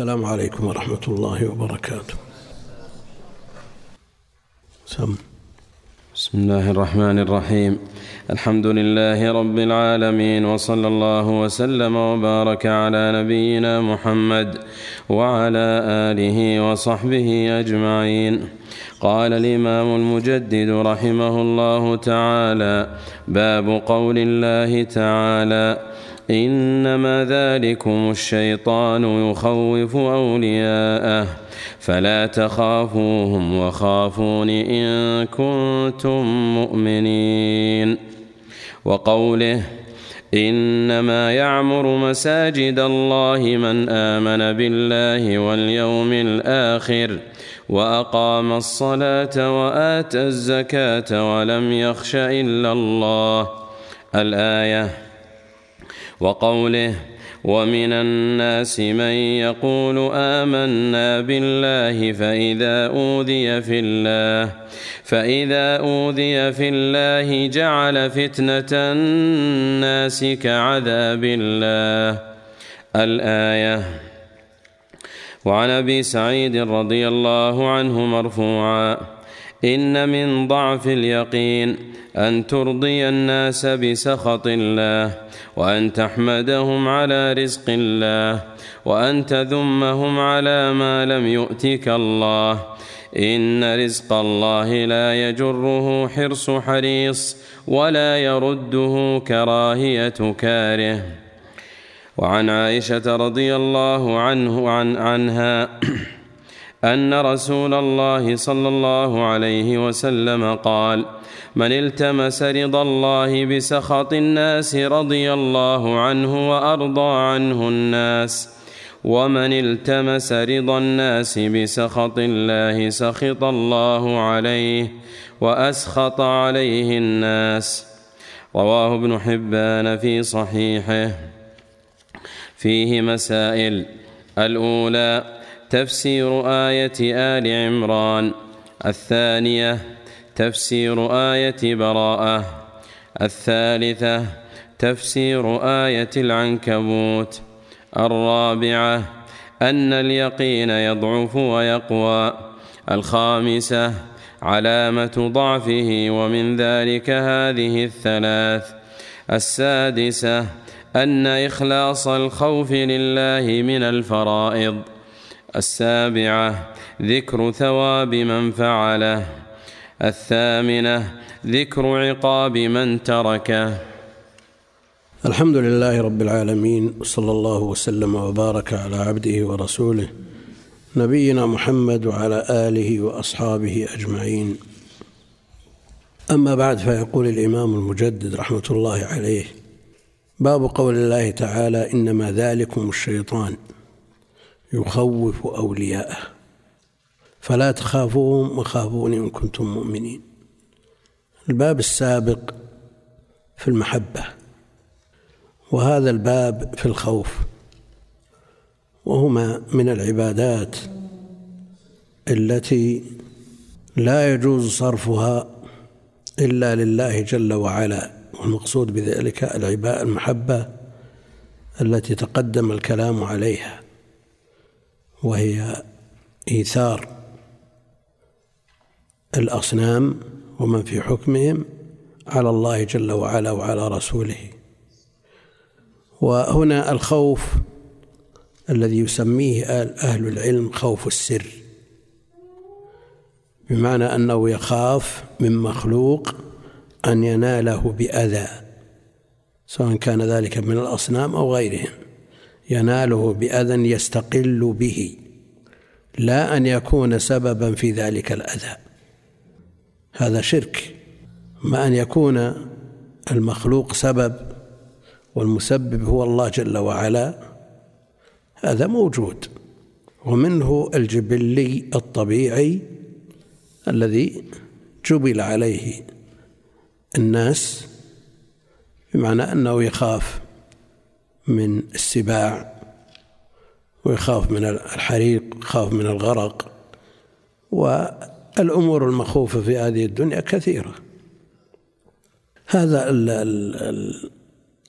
السلام عليكم ورحمة الله وبركاته. سم. بسم الله الرحمن الرحيم. الحمد لله رب العالمين وصلى الله وسلم وبارك على نبينا محمد وعلى آله وصحبه أجمعين. قال الإمام المجدد رحمه الله تعالى باب قول الله تعالى إنما ذلكم الشيطان يخوف أولياءه فلا تخافوهم وخافون إن كنتم مؤمنين. وقوله إنما يعمر مساجد الله من آمن بالله واليوم الآخر وأقام الصلاة وآتى الزكاة ولم يخش إلا الله. الآية وقوله ومن الناس من يقول آمنا بالله فإذا أوذي في الله فإذا أوذي في الله جعل فتنة الناس كعذاب الله. الآية وعن أبي سعيد رضي الله عنه مرفوعا إن من ضعف اليقين أن ترضي الناس بسخط الله وأن تحمدهم على رزق الله وأن تذمهم على ما لم يؤتك الله. إن رزق الله لا يجره حرص حريص ولا يرده كراهية كاره. وعن عائشة رضي الله عنه عن عنها أن رسول الله صلى الله عليه وسلم قال: من التمس رضا الله بسخط الناس رضي الله عنه وأرضى عنه الناس ومن التمس رضا الناس بسخط الله سخط الله عليه وأسخط عليه الناس رواه ابن حبان في صحيحه. فيه مسائل الأولى تفسير آية آل عمران. الثانية تفسير آية براءة. الثالثة تفسير آية العنكبوت. الرابعة أن اليقين يضعف ويقوى. الخامسة علامة ضعفه ومن ذلك هذه الثلاث. السادسة أن إخلاص الخوف لله من الفرائض. السابعة ذكر ثواب من فعله. الثامنة ذكر عقاب من تركه. الحمد لله رب العالمين وصلى الله وسلم وبارك على عبده ورسوله نبينا محمد وعلى آله وأصحابه أجمعين. أما بعد فيقول الإمام المجدد رحمة الله عليه باب قول الله تعالى إنما ذلكم الشيطان. يخوف أولياءه. فلا تخافوهم وخافوني إن كنتم مؤمنين. الباب السابق في المحبة وهذا الباب في الخوف وهما من العبادات التي لا يجوز صرفها إلا لله جل وعلا. والمقصود بذلك العباء المحبة التي تقدم الكلام عليها. وهي إيثار الأصنام ومن في حكمهم على الله جل وعلا وعلى رسوله. وهنا الخوف الذي يسميه أهل العلم خوف السر بمعنى أنه يخاف من مخلوق أن يناله بأذى سواء كان ذلك من الأصنام أو غيرهم. يناله بأذى يستقل به لا أن يكون سببا في ذلك الأذى. هذا شرك. ما أن يكون المخلوق سبب والمسبب هو الله جل وعلا هذا موجود. ومنه الجبلي الطبيعي الذي جبل عليه الناس بمعنى أنه يخاف. من السباع ويخاف من الحريق يخاف من الغرق و الأمور المخوفة في هذه الدنيا كثيرة. هذا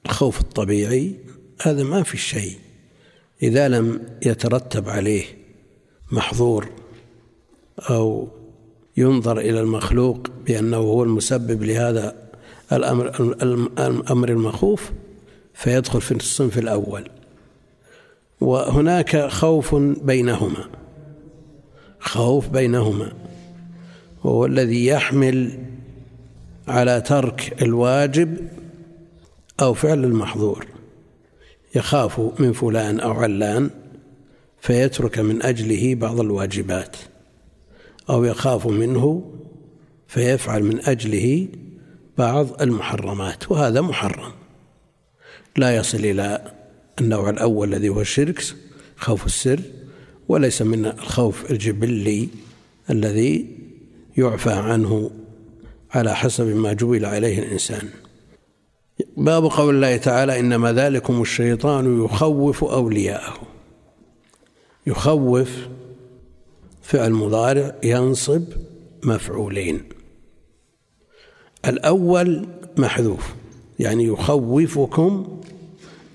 الخوف الطبيعي هذا ما في شيء. إذا لم يترتب عليه محظور أو ينظر إلى المخلوق بأنه هو المسبب لهذا الأمر الأمر المخوف فيدخل في الصنف الأول. وهناك خوف بينهما. خوف بينهما. وهو الذي يحمل على ترك الواجب أو فعل المحظور. يخاف من فلان أو علان فيترك من أجله بعض الواجبات. أو يخاف منه فيفعل من أجله بعض المحرمات. وهذا محرم. لا يصل إلى النوع الأول الذي هو الشرك خوف السر وليس من الخوف الجبلي الذي يعفى عنه على حسب ما جبل عليه الإنسان. باب قول الله تعالى إنما ذلكم الشيطان يخوف أولياءه. يخوف فعل مضارع ينصب مفعولين. الأول محذوف. يعني يخوفكم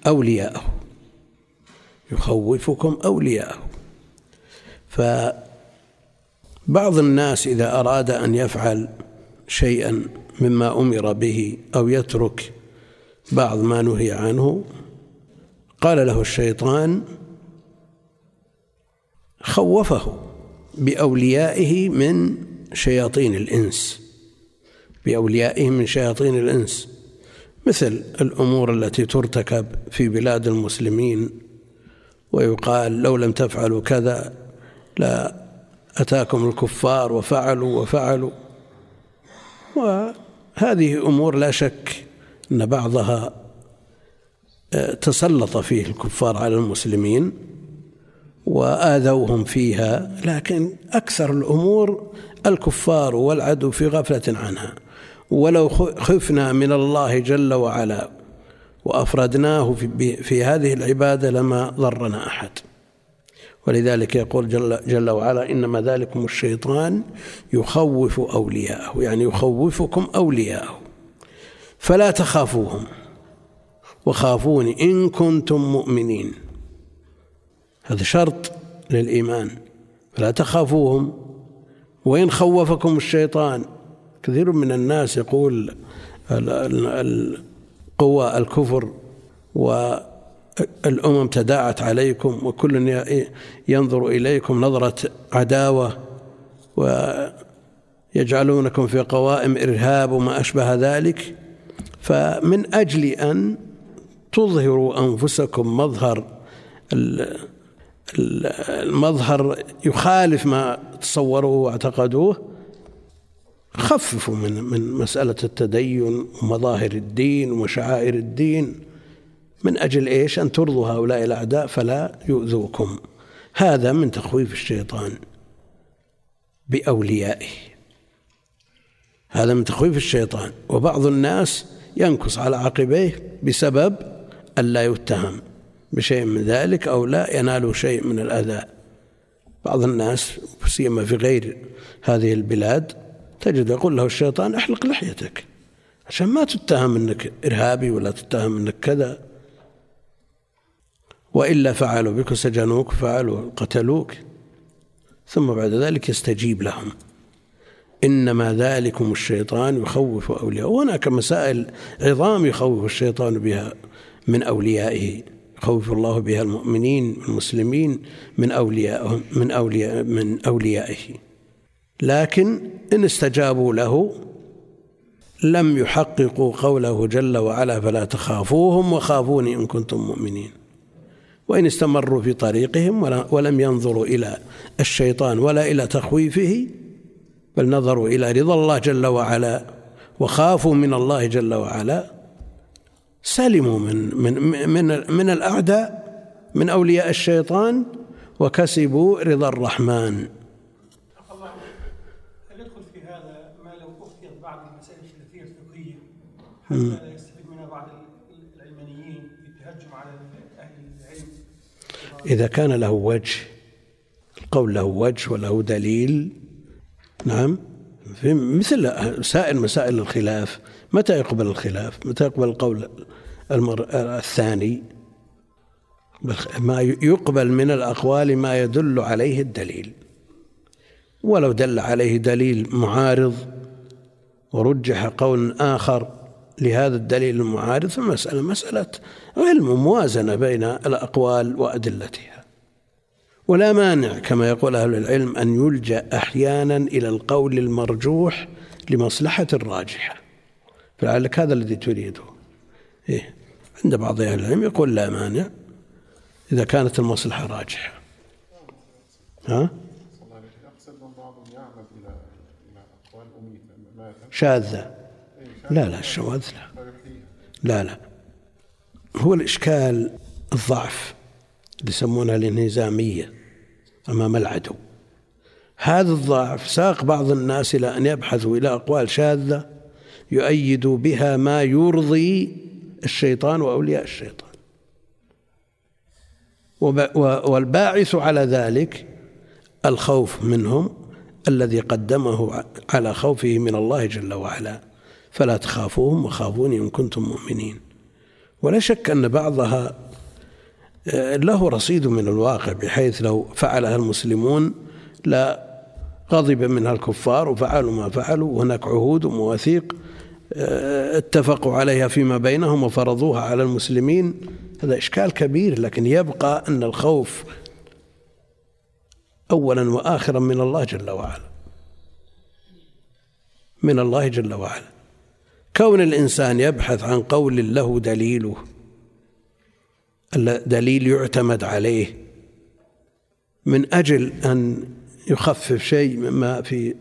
أولياءه. يخوفكم أولياءه. فبعض الناس إذا أراد أن يفعل شيئا مما أمر به أو يترك بعض ما نهي عنه قال له الشيطان خوفه بأوليائه من شياطين الإنس. بأوليائه من شياطين الإنس. مثل الأمور التي ترتكب في بلاد المسلمين ويقال لو لم تفعلوا كذا لا أتاكم الكفار وفعلوا وفعلوا. وهذه أمور لا شك أن بعضها آه، تسلط فيه الكفار على المسلمين وآذوهم فيها لكن أكثر الأمور الكفار والعدو في غفلة عنها. ولو خفنا من الله جل وعلا وأفردناه في, في هذه العبادة لما ضرنا أحد. ولذلك يقول جل, جل وعلا إنما ذلكم الشيطان يخوف أولياءه يعني يخوفكم أولياءه. فلا تخافوهم وخافوني إن كنتم مؤمنين. هذا شرط للإيمان. فلا تخافوهم وإن خوفكم الشيطان كثير من الناس يقول قوى الكفر والأمم تداعت عليكم وكل ينظر إليكم نظرة عداوة ويجعلونكم في قوائم إرهاب وما أشبه ذلك. فمن أجل أن تظهروا أنفسكم مظهر المظهر يخالف ما تصوروه واعتقدوه خففوا من من مسألة التدين ومظاهر الدين وشعائر الدين. من أجل إيش؟ أن ترضوا هؤلاء الأعداء فلا يؤذوكم. هذا من تخويف الشيطان بأوليائه. هذا من تخويف الشيطان. وبعض الناس ينكص على عقبيه بسبب ألا يتهم بشيء من ذلك أو لا ينال شيء من الأذى. بعض الناس سيما في غير هذه البلاد تجد يقول له الشيطان احلق لحيتك عشان ما تتهم انك ارهابي ولا تتهم انك كذا. وإلا فعلوا بك سجنوك فعلوا قتلوك ثم بعد ذلك يستجيب لهم. إنما ذلكم الشيطان يخوف أولياءه. وهناك مسائل عظام يخوف الشيطان بها من أوليائه. يخوف الله بها المؤمنين المسلمين من اوليائهم من اولياء من أوليائه. لكن إن استجابوا له لم يحققوا قوله جل وعلا فلا تخافوهم وخافوني إن كنتم مؤمنين. وإن استمروا في طريقهم ولم ينظروا إلى الشيطان ولا إلى تخويفه بل نظروا إلى رضا الله جل وعلا وخافوا من الله جل وعلا سلموا من من من من الأعداء من أولياء الشيطان وكسبوا رضا الرحمن. منها بعض العلمانيين على أهل العلم إذا كان له وجه القول له وجه وله دليل نعم؟ في مثل سائر مسائل الخلاف. متى يقبل الخلاف؟ متى يقبل القول المر... الثاني؟ ما يقبل من الأقوال ما يدل عليه الدليل. ولو دل عليه دليل معارض ورجح قول آخر لهذا الدليل المعارض فالمسألة مسألة علم موازنة بين الأقوال وأدلتها. ولا مانع كما يقول أهل العلم أن يلجأ أحيانا إلى القول المرجوح لمصلحة راجحة فلعلك هذا الذي تريده. إيه عند بعض أهل العلم يقول لا مانع إذا كانت المصلحة راجحة. ها؟ شاذة. لا لا الشواذ لا. لا لا. هو الإشكال الضعف اللي يسمونها الانهزامية أمام العدو. هذا الضعف ساق بعض الناس إلى أن يبحثوا إلى أقوال شاذة يؤيدوا بها ما يرضي الشيطان وأولياء الشيطان. والباعث على ذلك الخوف منهم الذي قدمه على خوفه من الله جل وعلا. فلا تخافوهم وخافوني إن كنتم مؤمنين. ولا شك أن بعضها آه، له رصيد من الواقع بحيث لو فعلها المسلمون لا غضب منها الكفار وفعلوا ما فعلوا. وهناك عهود ومواثيق آه، اتفقوا عليها فيما بينهم وفرضوها على المسلمين. هذا إشكال كبير لكن يبقى أن الخوف أولا وآخرا من الله جل وعلا. من الله جل وعلا. كون الإنسان يبحث عن قول له دليله. دليل يعتمد عليه. من أجل أن يخفف شيء مما في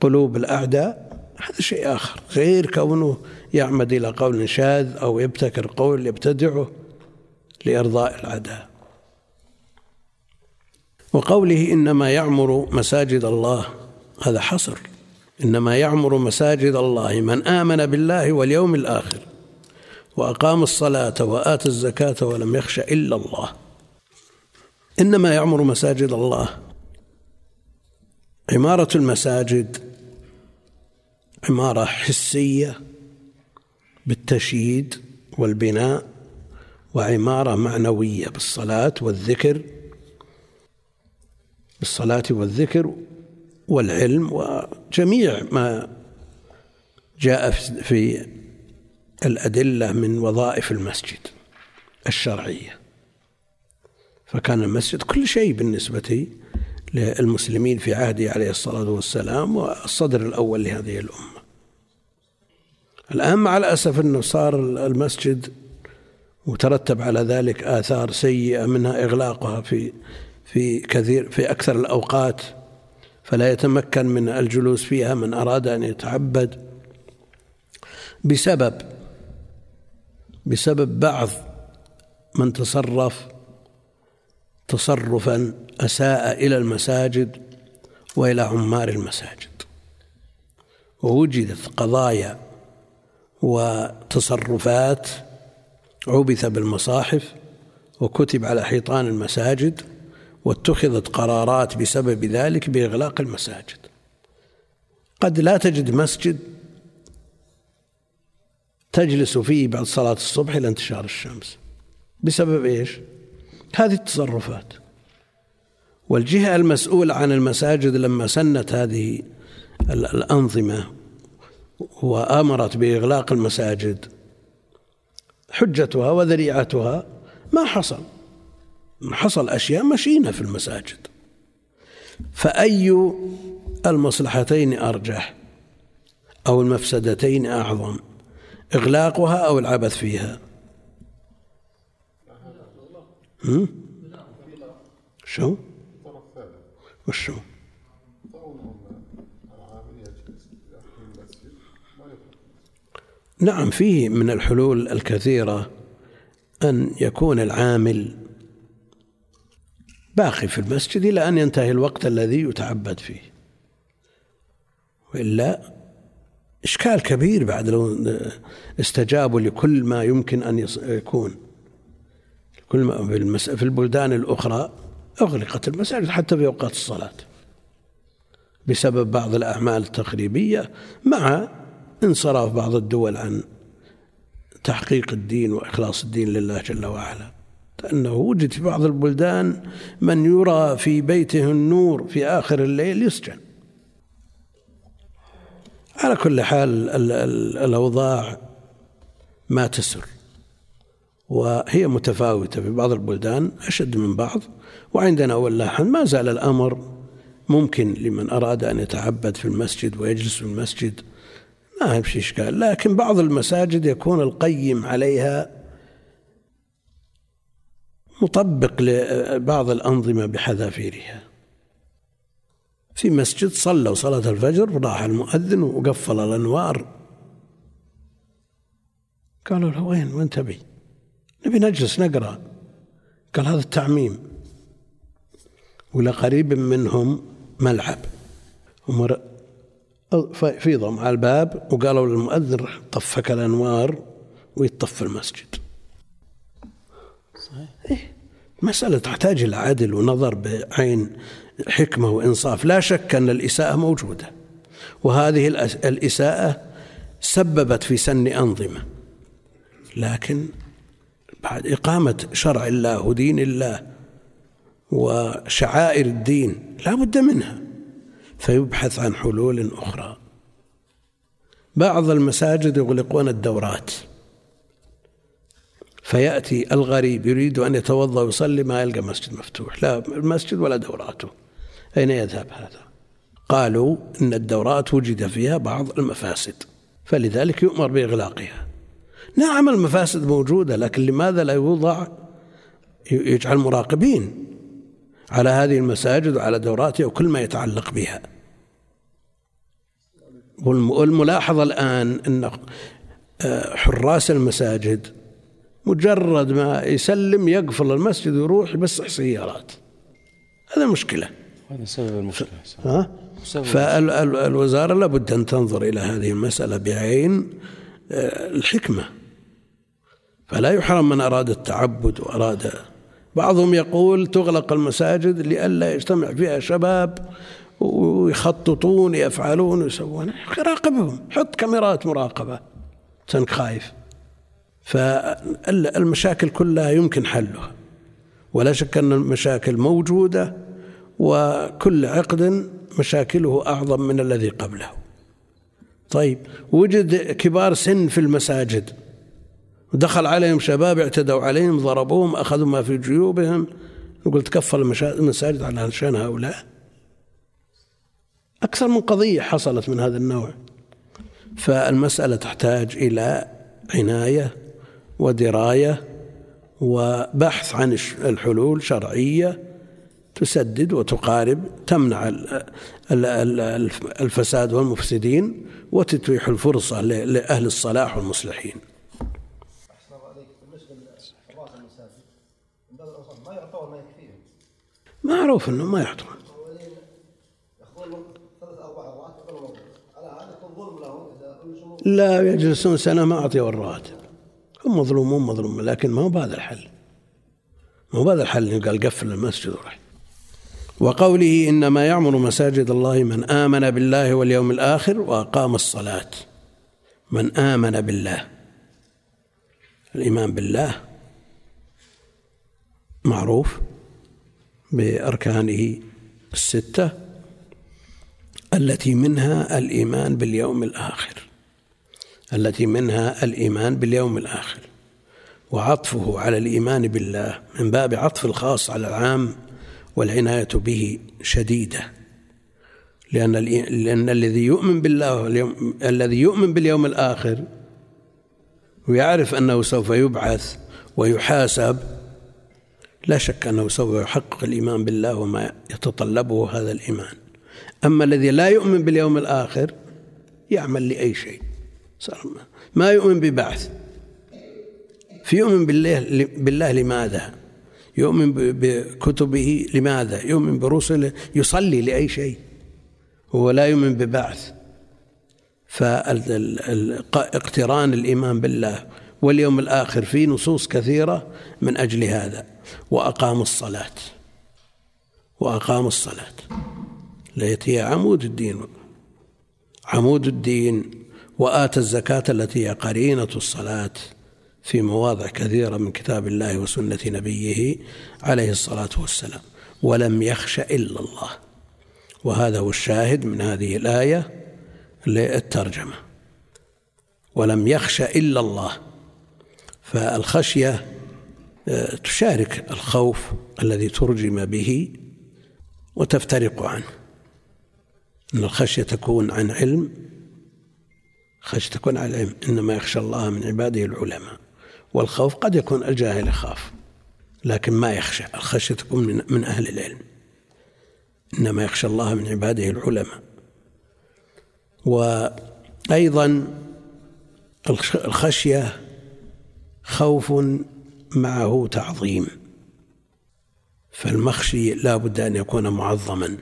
قلوب الأعداء هذا شيء آخر. غير كونه يعمد إلى قول شاذ أو يبتكر قول يبتدعه لإرضاء الأعداء. وقوله إنما يعمر مساجد الله هذا حصر. إنما يعمر مساجد الله من آمن بالله واليوم الآخر وأقام الصلاة وآتى الزكاة ولم يخش إلا الله. إنما يعمر مساجد الله. عمارة المساجد عمارة حسية بالتشييد والبناء وعمارة معنوية بالصلاة والذكر. بالصلاة والذكر والعلم وجميع ما جاء في الأدلة من وظائف المسجد الشرعية. فكان المسجد كل شيء بالنسبة للمسلمين في عهده عليه الصلاة والسلام والصدر الأول لهذه الأمة. الآن مع الأسف أنه صار المسجد وترتب على ذلك آثار سيئة منها إغلاقها في في كثير في أكثر الأوقات فلا يتمكن من الجلوس فيها من أراد أن يتعبد بسبب بسبب بعض من تصرف تصرفا أساء إلى المساجد وإلى عمار المساجد. ووجدت قضايا وتصرفات عبث بالمصاحف وكتب على حيطان المساجد واتخذت قرارات بسبب ذلك بإغلاق المساجد. قد لا تجد مسجد تجلس فيه بعد صلاة الصبح إلى انتشار الشمس. بسبب إيش؟ هذه التصرفات. والجهة المسؤولة عن المساجد لما سنت هذه الأنظمة وأمرت بإغلاق المساجد حجتها وذريعتها ما حصل. حصل أشياء مشينة في المساجد. فأي المصلحتين أرجح أو المفسدتين أعظم إغلاقها أو العبث فيها؟ هم؟ شو؟ وشو؟ نعم فيه من الحلول الكثيرة أن يكون العامل باقي في المسجد إلى أن ينتهي الوقت الذي يتعبد فيه. وإلا إشكال كبير بعد لو استجابوا لكل ما يمكن أن يكون. كل ما في البلدان الأخرى أغلقت المساجد حتى في أوقات الصلاة. بسبب بعض الأعمال التخريبية مع انصراف بعض الدول عن تحقيق الدين وإخلاص الدين لله جل وعلا. أنه وجد في بعض البلدان من يرى في بيته النور في آخر الليل يسجن. على كل حال الأوضاع ما تسر وهي متفاوتة في بعض البلدان أشد من بعض. وعندنا والله ما زال الأمر ممكن لمن أراد أن يتعبد في المسجد ويجلس في المسجد ما في إشكال. لكن بعض المساجد يكون القيم عليها مطبق لبعض الأنظمة بحذافيرها. في مسجد صلوا صلاة الفجر راح المؤذن وقفل الأنوار. قالوا له وين؟ وين تبي؟ نبي نجلس نقرأ. قال هذا التعميم. ولا قريب منهم ملعب. ومر فيضهم على الباب وقالوا للمؤذن طفك الأنوار ويطفي المسجد. صحيح؟ مسألة تحتاج إلى عدل ونظر بعين حكمة وإنصاف. لا شك أن الإساءة موجودة وهذه الإساءة سببت في سن أنظمة. لكن بعد إقامة شرع الله ودين الله وشعائر الدين لا بد منها فيبحث عن حلول أخرى. بعض المساجد يغلقون الدورات. فيأتي الغريب يريد أن يتوضأ ويصلي ما يلقى مسجد مفتوح. لا المسجد ولا دوراته. أين يذهب هذا؟ قالوا إن الدورات وجد فيها بعض المفاسد فلذلك يؤمر بإغلاقها. نعم المفاسد موجودة لكن لماذا لا يوضع؟ يجعل مراقبين على هذه المساجد وعلى دوراتها وكل ما يتعلق بها. والملاحظة الآن أن حراس المساجد مجرد ما يسلم يقفل المسجد ويروح يمسح سيارات. هذا مشكلة. هذا سبب المشكلة. ها؟ فالوزارة لابد أن تنظر إلى هذه المسألة بعين آه، الحكمة. فلا يحرم من أراد التعبد وأراد. بعضهم يقول تغلق المساجد لئلا يجتمع فيها شباب ويخططون يفعلون ويسوون راقبهم. حط كاميرات مراقبة. سنك خايف. فالمشاكل كلها يمكن حلها ولا شك أن المشاكل موجودة وكل عقد مشاكله أعظم من الذي قبله. طيب وجد كبار سن في المساجد ودخل عليهم شباب اعتدوا عليهم ضربوهم أخذوا ما في جيوبهم. نقول تكفل المساجد على شان هؤلاء. أكثر من قضية حصلت من هذا النوع. فالمسألة تحتاج إلى عناية ودراية وبحث عن الحلول شرعية تسدد وتقارب تمنع الفساد والمفسدين وتتيح الفرصة لأهل الصلاح والمصلحين. معروف إنه ما يحضرون لا يجلسون سنة ما أعطيوا الرواتب هم مظلومون مظلومون لكن ما هو بهذا الحل. ما هو بهذا الحل قال قفل المسجد وراح وقوله إنما يعمر مساجد الله من آمن بالله واليوم الآخر وأقام الصلاة. من آمن بالله. الإيمان بالله معروف بأركانه الستة التي منها الإيمان باليوم الآخر. التي منها الإيمان باليوم الآخر وعطفه على الإيمان بالله من باب عطف الخاص على العام والعناية به شديدة. لأن لأن الذي يؤمن بالله الذي يؤمن باليوم الآخر ويعرف أنه سوف يبعث ويحاسب لا شك أنه سوف يحقق الإيمان بالله وما يتطلبه هذا الإيمان. أما الذي لا يؤمن باليوم الآخر يعمل لأي شيء. ما يؤمن ببعث. في يؤمن بالله بالله لماذا؟ يؤمن بكتبه لماذا؟ يؤمن برسله يصلي لأي شيء. هو لا يؤمن ببعث. فاقتران الإيمان بالله واليوم الآخر في نصوص كثيرة من أجل هذا. وأقام الصلاة. وأقام الصلاة. التي هي عمود الدين. عمود الدين وآتى الزكاة التي هي قرينة الصلاة في مواضع كثيرة من كتاب الله وسنة نبيه عليه الصلاة والسلام ولم يخش إلا الله. وهذا هو الشاهد من هذه الآية للترجمة. ولم يخش إلا الله. فالخشية آه، تشارك الخوف الذي ترجم به وتفترق عنه. أن الخشية تكون عن علم خشية تكون عن علم إنما يخشى الله من عباده العلماء والخوف قد يكون الجاهل يخاف لكن ما يخشى الخشية تكون من, من أهل العلم إنما يخشى الله من عباده العلماء. وأيضا الخشية خوف معه تعظيم فالمخشي لا بد أن يكون معظما.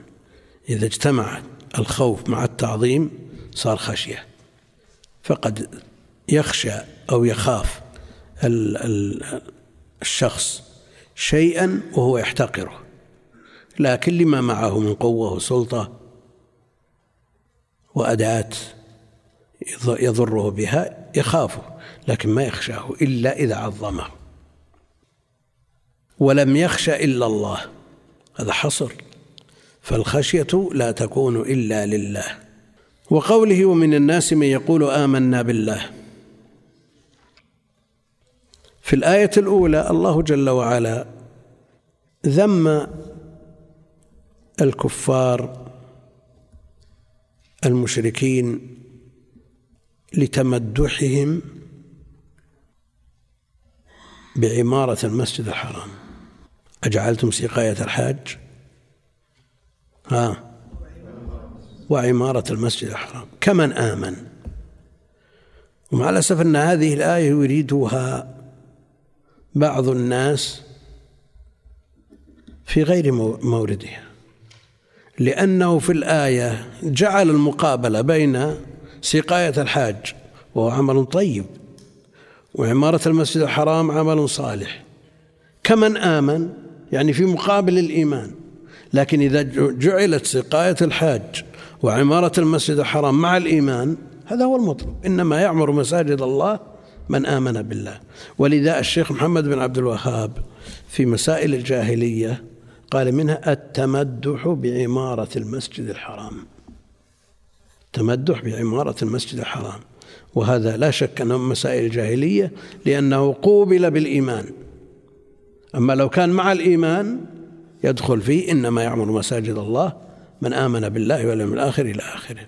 إذا اجتمع الخوف مع التعظيم صار خشية. فقد يخشى أو يخاف الشخص شيئا وهو يحتقره. لكن لما معه من قوة وسلطة وأداة يضره بها يخافه لكن ما يخشاه إلا إذا عظمه. ولم يخش إلا الله هذا حصر. فالخشية لا تكون إلا لله. وقوله ومن الناس من يقول آمنا بالله. في الآية الأولى الله جل وعلا ذم الكفار المشركين لتمدحهم بعمارة المسجد الحرام. أجعلتم سقاية الحاج؟ ها؟ وعمارة المسجد الحرام. كمن آمن؟ ومع الأسف أن هذه الآية يريدها بعض الناس في غير موردها. لأنه في الآية جعل المقابلة بين سقاية الحاج وهو عمل طيب وعمارة المسجد الحرام عمل صالح. كمن آمن؟ يعني في مقابل الإيمان. لكن إذا جعلت سقاية الحاج وعمارة المسجد الحرام مع الإيمان هذا هو المطلوب. إنما يعمر مساجد الله من آمن بالله. ولذا الشيخ محمد بن عبد الوهاب في مسائل الجاهلية قال منها التمدح بعمارة المسجد الحرام. التمدح بعمارة المسجد الحرام. وهذا لا شك أنه من مسائل الجاهلية لأنه قوبل بالإيمان. أما لو كان مع الإيمان يدخل فيه إنما يعمر مساجد الله من آمن بالله واليوم الآخر إلى آخره.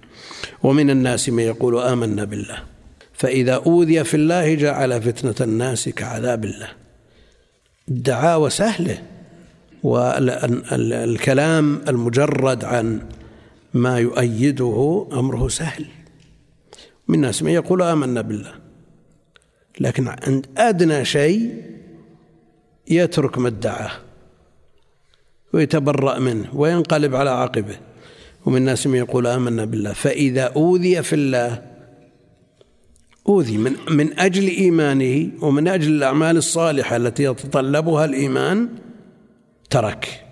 ومن الناس من يقول آمنا بالله. فإذا أوذي في الله جعل فتنة الناس كعذاب الله. الدعاوى سهلة. والكلام المجرد عن ما يؤيده أمره سهل. من الناس من يقول آمنا بالله. لكن عند أدنى شيء يترك ما ادعاه. ويتبرأ منه وينقلب على عقبه ومن الناس من يقول آمنا بالله. فإذا أوذي في الله أوذي من من أجل إيمانه ومن أجل الأعمال الصالحة التي يتطلبها الإيمان ترك.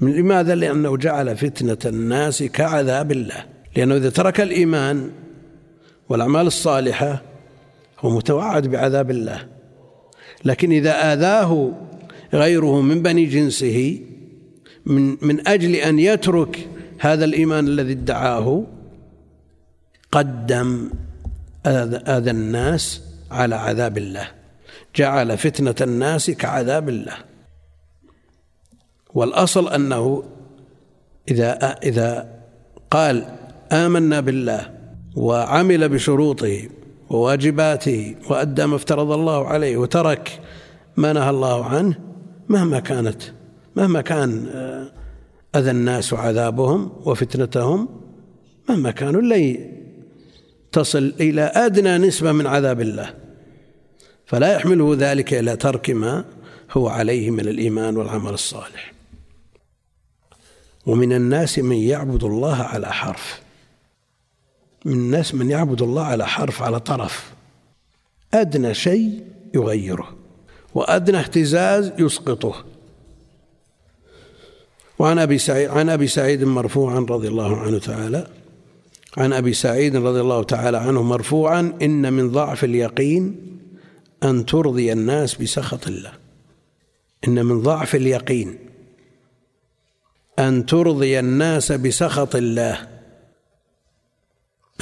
لماذا؟ لأنه جعل فتنة الناس كعذاب الله. لأنه إذا ترك الإيمان والأعمال الصالحة هو متوعد بعذاب الله. لكن إذا آذاه غيره من بني جنسه من من أجل أن يترك هذا الإيمان الذي ادعاه قدم آذى الناس على عذاب الله. جعل فتنة الناس كعذاب الله. والأصل أنه إذا إذا قال آمنا بالله وعمل بشروطه وواجباته وأدى ما افترض الله عليه وترك ما نهى الله عنه مهما كانت مهما كان آه، أذى الناس وعذابهم وفتنتهم مهما كانوا لن تصل إلى أدنى نسبة من عذاب الله. فلا يحمله ذلك إلى ترك ما هو عليه من الإيمان والعمل الصالح. ومن الناس من يعبد الله على حرف. من الناس من يعبد الله على حرف على طرف. أدنى شيء يغيره وأدنى اهتزاز يسقطه. وعن أبي سعيد عن أبي سعيد مرفوعا رضي الله عنه تعالى. عن أبي سعيد رضي الله تعالى عنه مرفوعا إن من ضعف اليقين أن ترضي الناس بسخط الله. إن من ضعف اليقين أن ترضي الناس بسخط الله.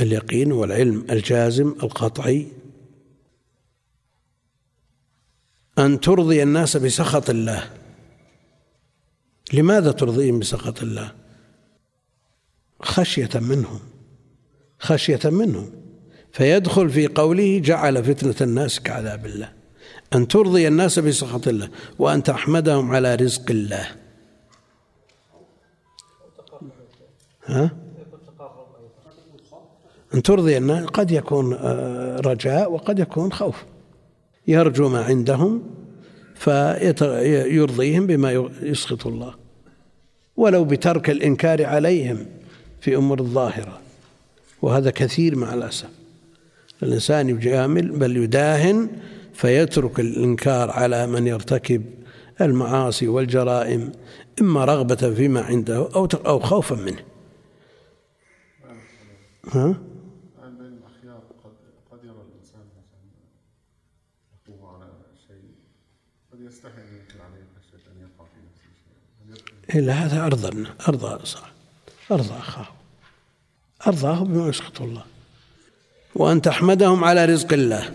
اليقين والعلم الجازم القطعي. أن ترضي الناس بسخط الله. لماذا ترضيهم بسخط الله؟ خشية منهم خشية منهم. فيدخل في قوله جعل فتنة الناس كعذاب الله. أن ترضي الناس بسخط الله وأن تحمدهم على رزق الله. ها؟ أن ترضي الناس قد يكون آه، رجاء وقد يكون خوف. يرجو ما عندهم فيرضيهم بما يسخط الله. ولو بترك الإنكار عليهم في أمور الظاهرة وهذا كثير مع الأسف الإنسان يجامل بل يداهن فيترك الإنكار على من يرتكب المعاصي والجرائم إما رغبة فيما عنده أو أو خوفا منه. ها؟ بين الأخيار قد قد يرى الإنسان مثلا على شيء قد يستحي أن ينكر عليه خشية أن يقع في نفسه شيء. إلا هذا أرضى أرضى صح أرضى أخاه. أرضاه بما يسخط الله. وأن تحمدهم على رزق الله.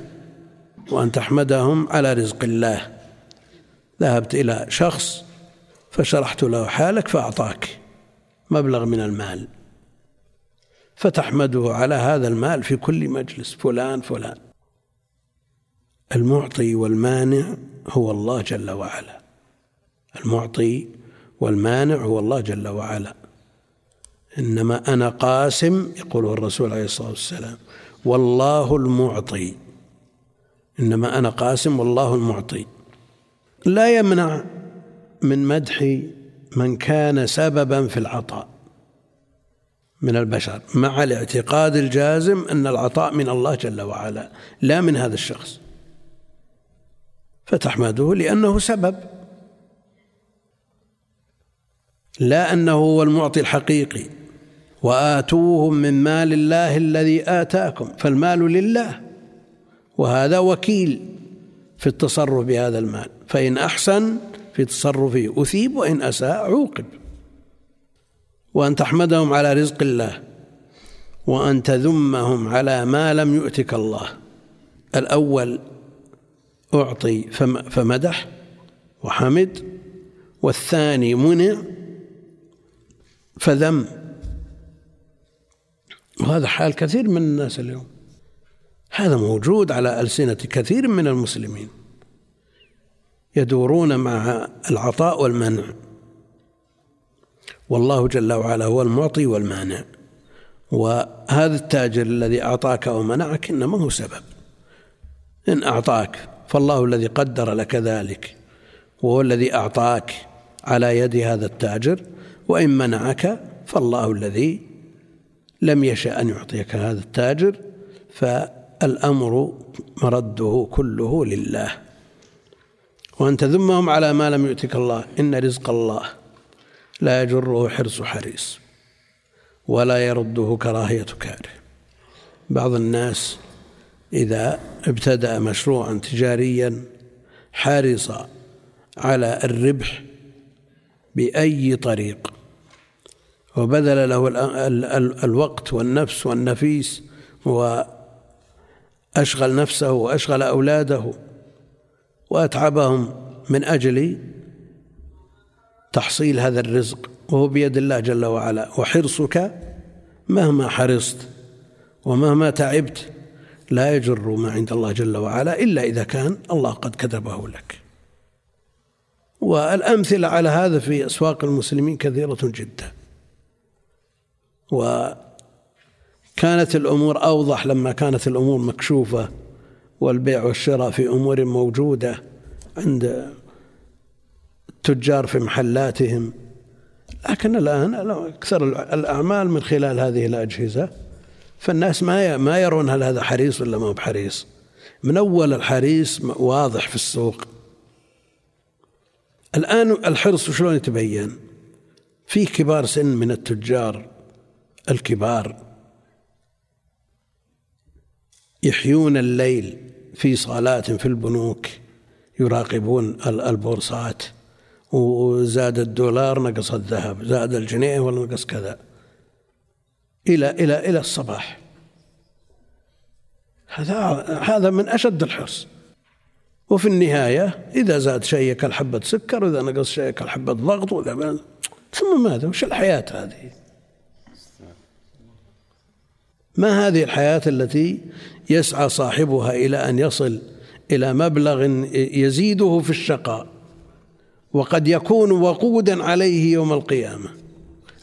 وأن تحمدهم على رزق الله. ذهبت إلى شخص فشرحت له حالك فأعطاك مبلغ من المال. فتحمده على هذا المال في كل مجلس فلان فلان. المعطي والمانع هو الله جل وعلا. المعطي والمانع هو الله جل وعلا. إنما أنا قاسم يقوله الرسول عليه الصلاة والسلام والله المعطي. إنما أنا قاسم والله المعطي. لا يمنع من مدح من كان سببا في العطاء من البشر مع الاعتقاد الجازم أن العطاء من الله جل وعلا لا من هذا الشخص. فتحمده لأنه سبب. لا أنه هو المعطي الحقيقي. وآتوهم من مال الله الذي آتاكم فالمال لله. وهذا وكيل في التصرف بهذا المال. فإن أحسن في تصرفه أثيب وإن أساء عوقب. وأن تحمدهم على رزق الله وأن تذمهم على ما لم يؤتك الله. الأول أعطي فمدح وحمد والثاني منع فذم. وهذا حال كثير من الناس اليوم. هذا موجود على ألسنة كثير من المسلمين. يدورون مع العطاء والمنع. والله جل وعلا هو المعطي والمانع. وهذا التاجر الذي أعطاك أو منعك إنما هو سبب. إن أعطاك فالله الذي قدر لك ذلك. وهو الذي أعطاك على يد هذا التاجر. وإن منعك فالله الذي لم يشأ أن يعطيك هذا التاجر فالأمر مرده كله لله. وأن تذمهم على ما لم يؤتك الله إن رزق الله لا يجره حرص حريص ولا يرده كراهية كاره. بعض الناس إذا ابتدأ مشروعا تجاريا حرص على الربح بأي طريق وبذل له الوقت والنفس والنفيس وأشغل نفسه وأشغل أولاده وأتعبهم من أجل تحصيل هذا الرزق وهو بيد الله جل وعلا. وحرصك مهما حرصت ومهما تعبت لا يجر ما عند الله جل وعلا إلا إذا كان الله قد كتبه لك. والأمثلة على هذا في أسواق المسلمين كثيرة جدا. وكانت الأمور أوضح لما كانت الأمور مكشوفة والبيع والشراء في أمور موجودة عند التجار في محلاتهم. لكن الآن أكثر الأعمال من خلال هذه الأجهزة فالناس ما ما يرون هل هذا حريص ولا ما هو بحريص. من أول الحريص واضح في السوق. الآن الحرص شلون يتبين؟ في كبار سن من التجار الكبار يحيون الليل في صالات في البنوك يراقبون البورصات. وزاد الدولار نقص الذهب زاد الجنيه ولا نقص كذا. إلى إلى إلى الصباح. هذا هذا من أشد الحرص. وفي النهاية إذا زاد شيء كالحبة سكر وإذا نقص شيء كالحبة ضغط وإذا ثم ماذا؟ وش الحياة هذه؟ ما هذه الحياة التي يسعى صاحبها إلى أن يصل إلى مبلغ يزيده في الشقاء وقد يكون وقودا عليه يوم القيامة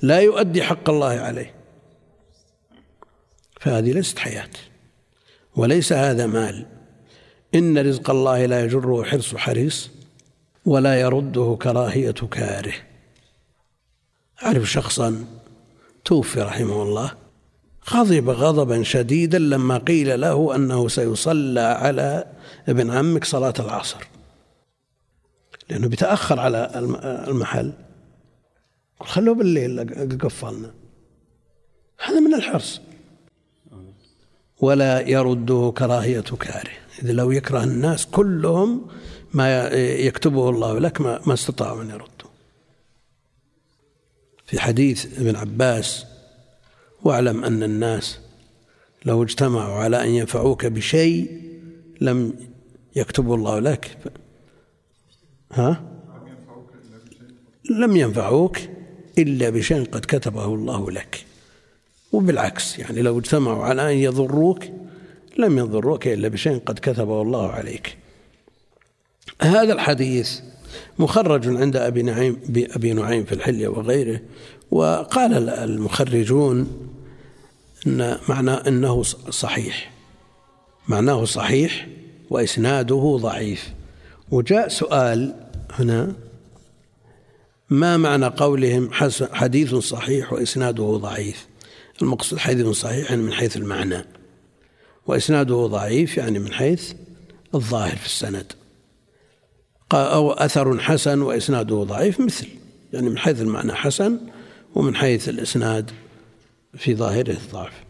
لا يؤدي حق الله عليه. فهذه ليست حياة وليس هذا مال. إن رزق الله لا يجره حرص حريص ولا يرده كراهية كاره. أعرف شخصا توفي رحمه الله غضب غضبا شديدا لما قيل له أنه سيصلى على ابن عمك صلاة العصر. لأنه بيتأخر على المحل. خلوه بالليل قفلنا هذا من الحرص. ولا يرده كراهية كاره. إذا لو يكره الناس كلهم ما يكتبه الله لك ما استطاعوا أن يردوا. في حديث ابن عباس واعلم أن الناس لو اجتمعوا على أن ينفعوك بشيء لم يكتبه الله لك. ها؟ لم ينفعوك إلا بشيء قد كتبه الله لك. وبالعكس يعني لو اجتمعوا على أن يضروك لم يضروك إلا بشيء قد كتبه الله عليك. هذا الحديث مخرج عند أبي نعيم أبي نعيم في الحلية وغيره وقال المخرجون إن معنى أنه صحيح. معناه صحيح وإسناده ضعيف. وجاء سؤال هنا ما معنى قولهم حديث صحيح وإسناده ضعيف؟ المقصود حديث صحيح يعني من حيث المعنى. وإسناده ضعيف يعني من حيث الظاهر في السند. أو أثر حسن وإسناده ضعيف مثل يعني من حيث المعنى حسن ومن حيث الإسناد في ظاهره الضعف.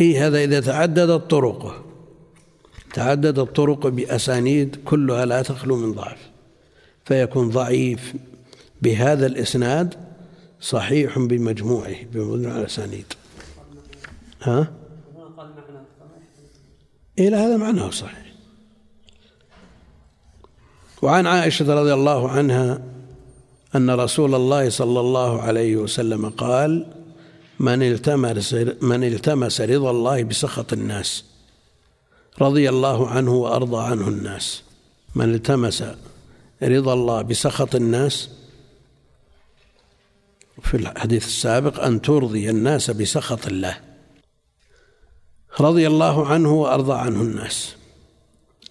إيه هذا إذا تعددت طرقه تعددت الطرق بأسانيد كلها لا تخلو من ضعف. فيكون ضعيف بهذا الإسناد صحيح بمجموعه بمجموع الأسانيد. ها؟ إلى هذا معناه صحيح. وعن عائشة رضي الله عنها أن رسول الله صلى الله عليه وسلم قال من التمس من التمس رضا الله بسخط الناس رضي الله عنه وأرضى عنه الناس. من التمس رضا الله بسخط الناس في الحديث السابق أن ترضي الناس بسخط الله. رضي الله عنه وأرضى عنه الناس.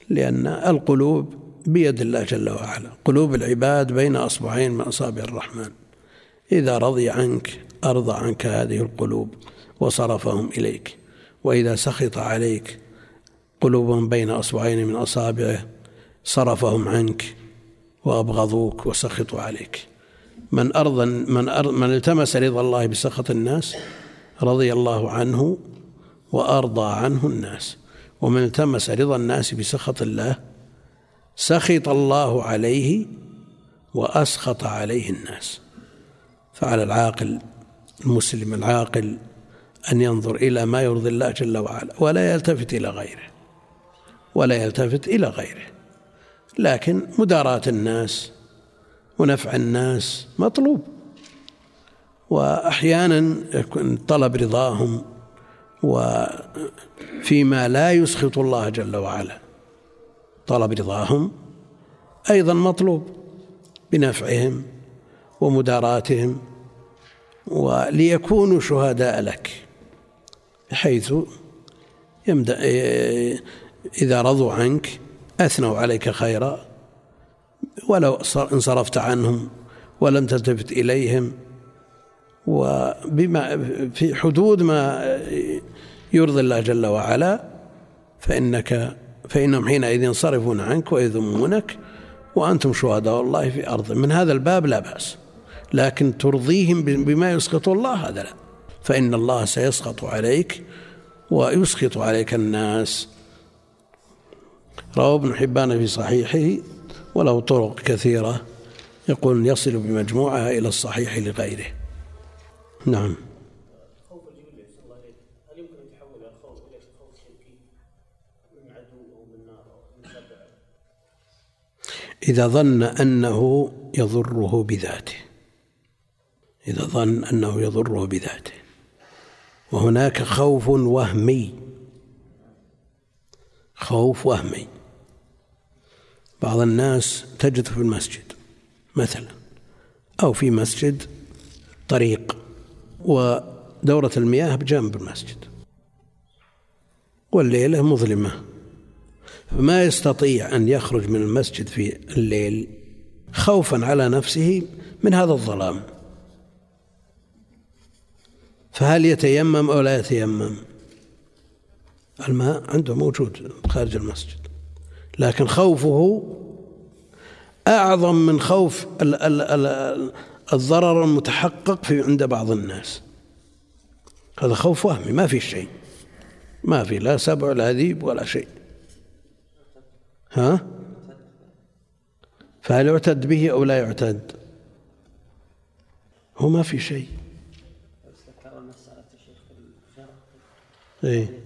لأن القلوب بيد الله جل وعلا. قلوب العباد بين أصبعين من أصابع الرحمن. إذا رضي عنك أرضى عنك هذه القلوب وصرفهم إليك. وإذا سخط عليك قلوبهم بين أصبعين من أصابعه صرفهم عنك وأبغضوك وسخطوا عليك. من أرضى من أرض من التمس رضا الله بسخط الناس رضي الله عنه وأرضى عنه الناس. ومن التمس رضا الناس بسخط الله سخط الله عليه وأسخط عليه الناس. فعلى العاقل المسلم العاقل أن ينظر إلى ما يرضي الله جل وعلا ولا يلتفت إلى غيره ولا يلتفت إلى غيره. لكن مداراة الناس ونفع الناس مطلوب. وأحيانا يكون طلب رضاهم وفيما لا يسخط الله جل وعلا. طلب رضاهم أيضا مطلوب بنفعهم ومداراتهم وليكونوا شهداء لك حيث إذا رضوا عنك أثنوا عليك خيرا ولو انصرفت عنهم ولم تلتفت إليهم وبما في حدود ما يرضي الله جل وعلا فإنك فإنهم حينئذ ينصرفون عنك ويذمونك وأنتم شهداء الله في أرض من هذا الباب لا بأس لكن ترضيهم بما يسخط الله هذا لا. فإن الله سيسخط عليك ويسخط عليك الناس. روى ابن حبان في صحيحه وله طرق كثيرة يقول يصل بمجموعها إلى الصحيح لغيره. نعم. إذا ظن أنه يضره بذاته. إذا ظن أنه يضره بذاته. وهناك خوف وهمي. خوف وهمي. بعض الناس تجد في المسجد مثلا أو في مسجد طريق ودورة المياه بجنب المسجد. والليلة مظلمة. فما يستطيع أن يخرج من المسجد في الليل خوفا على نفسه من هذا الظلام. فهل يتيمم أو لا يتيمم؟ الماء عنده موجود خارج المسجد لكن خوفه أعظم من خوف الضرر المتحقق في عند بعض الناس. هذا خوف وهمي ما في شيء ما في لا سبع لا ذيب ولا شيء. ها فهل يعتد به أو لا يعتد هو ما في شيء إيه؟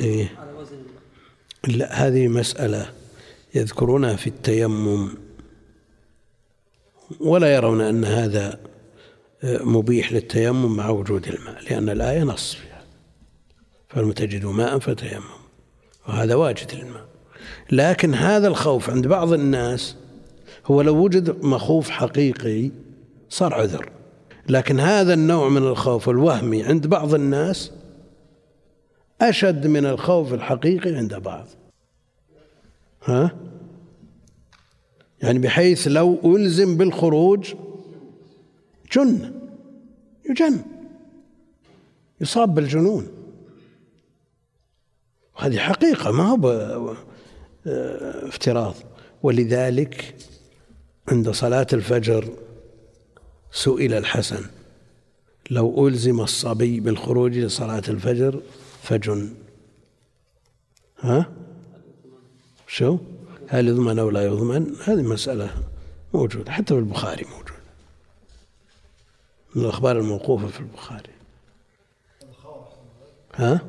إيه؟ لا هذه مسألة يذكرونها في التيمم ولا يرون أن هذا مبيح للتيمم مع وجود الماء لأن الآية نص فيها. فلم تجدوا ماء فتيمم وهذا واجد للماء. لكن هذا الخوف عند بعض الناس هو لو وجد مخوف حقيقي صار عذر. لكن هذا النوع من الخوف الوهمي عند بعض الناس أشد من الخوف الحقيقي عند بعض. ها؟ يعني بحيث لو ألزم بالخروج جن. يجن. يصاب بالجنون. هذه حقيقة ما هو افتراض. ولذلك عند صلاة الفجر سئل الحسن لو ألزم الصبي بالخروج لصلاة الفجر فجن. ها؟ شو؟ هل يضمن أو لا يضمن؟ هذه مسألة موجودة حتى في البخاري موجود من الأخبار الموقوفة في البخاري ها؟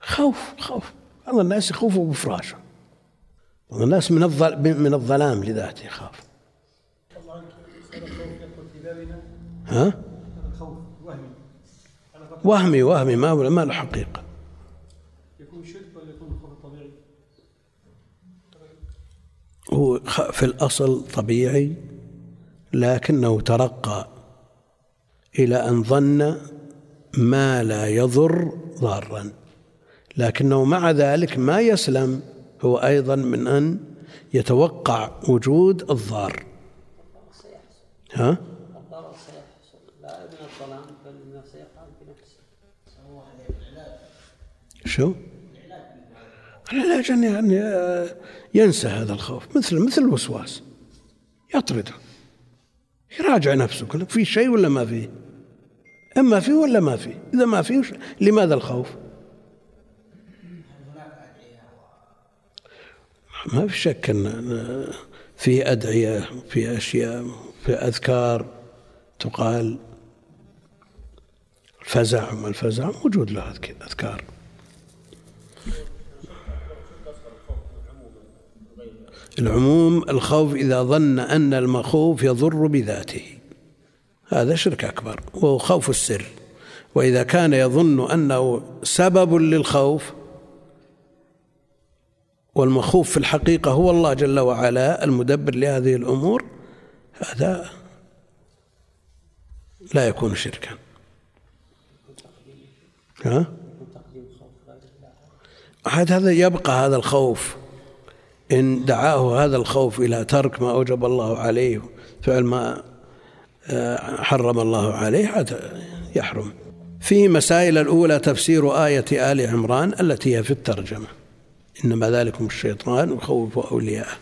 خوف خوف بعض الناس يخوفوا بفراشة بعض الناس من من الظلام لذاته يخاف ها؟ وهمي وهمي ما ما له حقيقة يكون شرك ولا يكون خوف طبيعي؟ هو في الأصل طبيعي لكنه ترقى إلى أن ظن ما لا يضر ضارا لكنه مع ذلك ما يسلم هو أيضا من أن يتوقع وجود الضار ها؟ شو؟ العلاج يعني ينسى هذا الخوف مثل مثل الوسواس يطرده يراجع نفسه في شيء ولا ما فيه إما فيه ولا ما فيه إذا ما فيه لماذا الخوف؟ ما في شك إن في أدعية في أشياء في أذكار تقال. الفزع ما الفزع؟ موجود له أذكار. العموم الخوف إذا ظن أن المخوف يضر بذاته. هذا شرك أكبر وهو خوف السر. وإذا كان يظن أنه سبب للخوف والمخوف في الحقيقة هو الله جل وعلا المدبر لهذه الأمور هذا لا يكون شركا. ها؟ هذا يبقى هذا الخوف. إن دعاه هذا الخوف إلى ترك ما أوجب الله عليه فعل ما آه، حرم الله عليه هذا يحرم. في مسائل الأولى تفسير آية آل عمران التي هي في الترجمة. إنما ذلكم الشيطان يخوف أولياءه.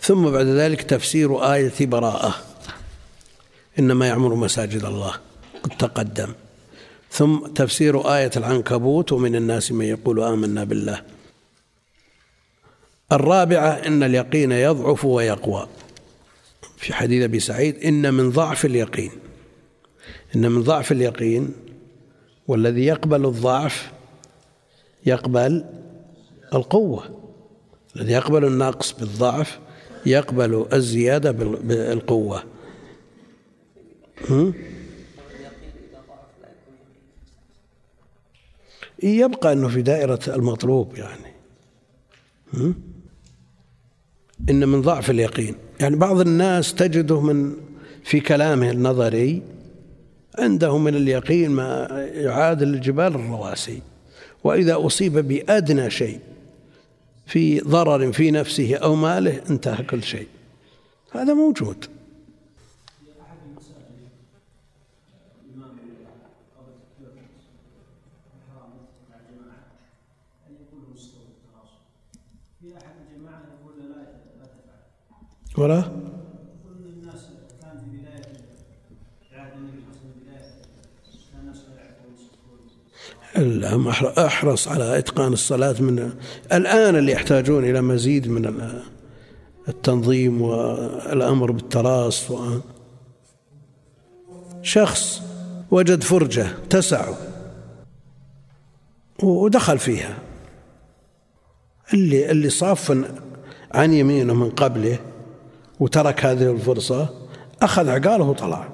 ثم بعد ذلك تفسير آية براءة. إنما يعمر مساجد الله قد تقدم. ثم تفسير آية العنكبوت ومن الناس من يقول آمنا بالله. الرابعة إن اليقين يضعف ويقوى. في حديث أبي سعيد إن من ضعف اليقين. إن من ضعف اليقين والذي يقبل الضعف يقبل القوة. الذي يقبل النقص بالضعف يقبل الزيادة بالقوة. يبقى أنه في دائرة المطلوب يعني. إن من ضعف اليقين. يعني بعض الناس تجده من في كلامه النظري عنده من اليقين ما يعادل الجبال الرواسي وإذا أصيب بأدنى شيء في ضرر في نفسه أو ماله انتهى كل شيء. هذا موجود. ولا أحرص على إتقان الصلاة من الآن اللي يحتاجون إلى مزيد من التنظيم والأمر بالتراص و شخص وجد فرجة تسع ودخل فيها. اللي اللي صاف عن يمينه من قبله وترك هذه الفرصة أخذ عقاله وطلع.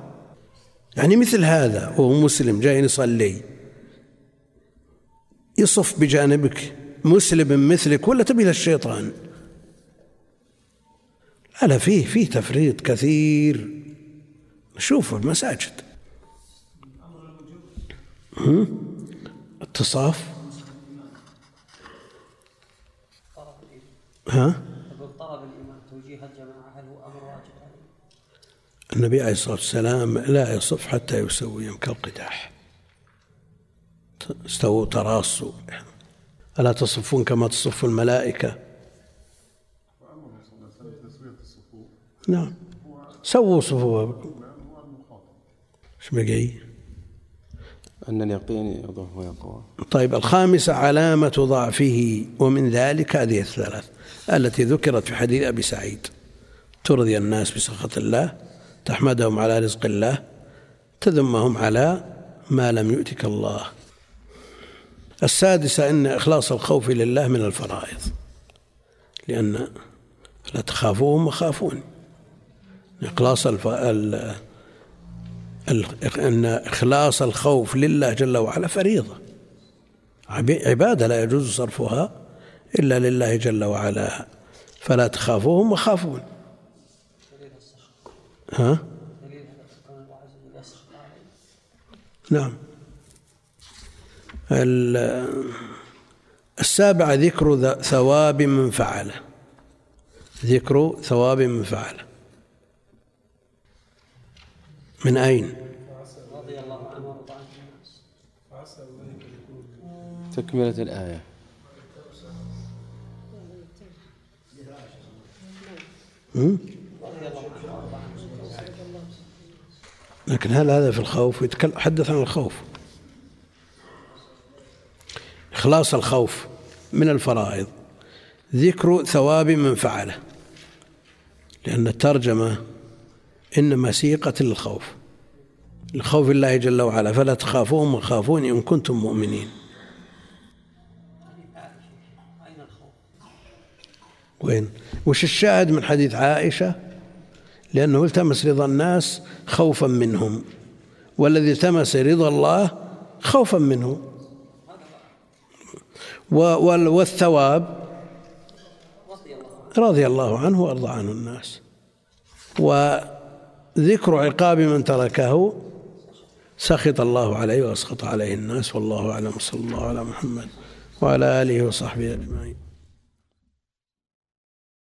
يعني مثل هذا وهو مسلم جاي يصلي. يصف بجانبك مسلم مثلك ولا تبي للشيطان لا فيه فيه تفريط كثير. شوفوا المساجد. اتصاف. ها طلب الإمام توجيه الجماعة هل هو أمر واجب النبي عليه الصلاة والسلام لا يصف حتى يسويهم كالقداح. استووا تراصوا. ألا تصفون كما تصف الملائكة؟ نعم. سووا صفوفكم إيش بقي؟ أن اليقين يضعف ويقوى. طيب الخامسة علامة ضعفه ومن ذلك هذه الثلاث التي ذكرت في حديث أبي سعيد. ترضي الناس بسخط الله تحمدهم على رزق الله تذمهم على ما لم يؤتك الله. السادسة أن إخلاص الخوف لله من الفرائض لأن لا تخافوهم وخافوني. إخلاص الف... ال... ال... أن إخلاص الخوف لله جل وعلا فريضة. عبادة لا يجوز صرفها إلا لله جل وعلا فلا تخافوهم وخافون ها؟ نعم. السابعة ذكر ثواب من فعله ذكر ثواب من فعله من أين؟ تكملة الآية. لكن هل هذا في الخوف؟ يتكلم حدث عن الخوف. إخلاص الخوف من الفرائض. ذكر ثواب من فعله. لأن الترجمة إنما سيقة للخوف. لخوف الله جل وعلا. فلا تخافوهم وخافون إن كنتم مؤمنين. وين؟ وش الشاهد من حديث عائشة؟ لأنه التمس رضا الناس خوفا منهم والذي التمس رضا الله خوفا منه. والثواب رضي الله عنه وأرضى عنه الناس. وذكر عقاب من تركه سخط الله عليه وأسخط عليه الناس والله أعلم صلى الله على محمد وعلى آله وصحبه أجمعين.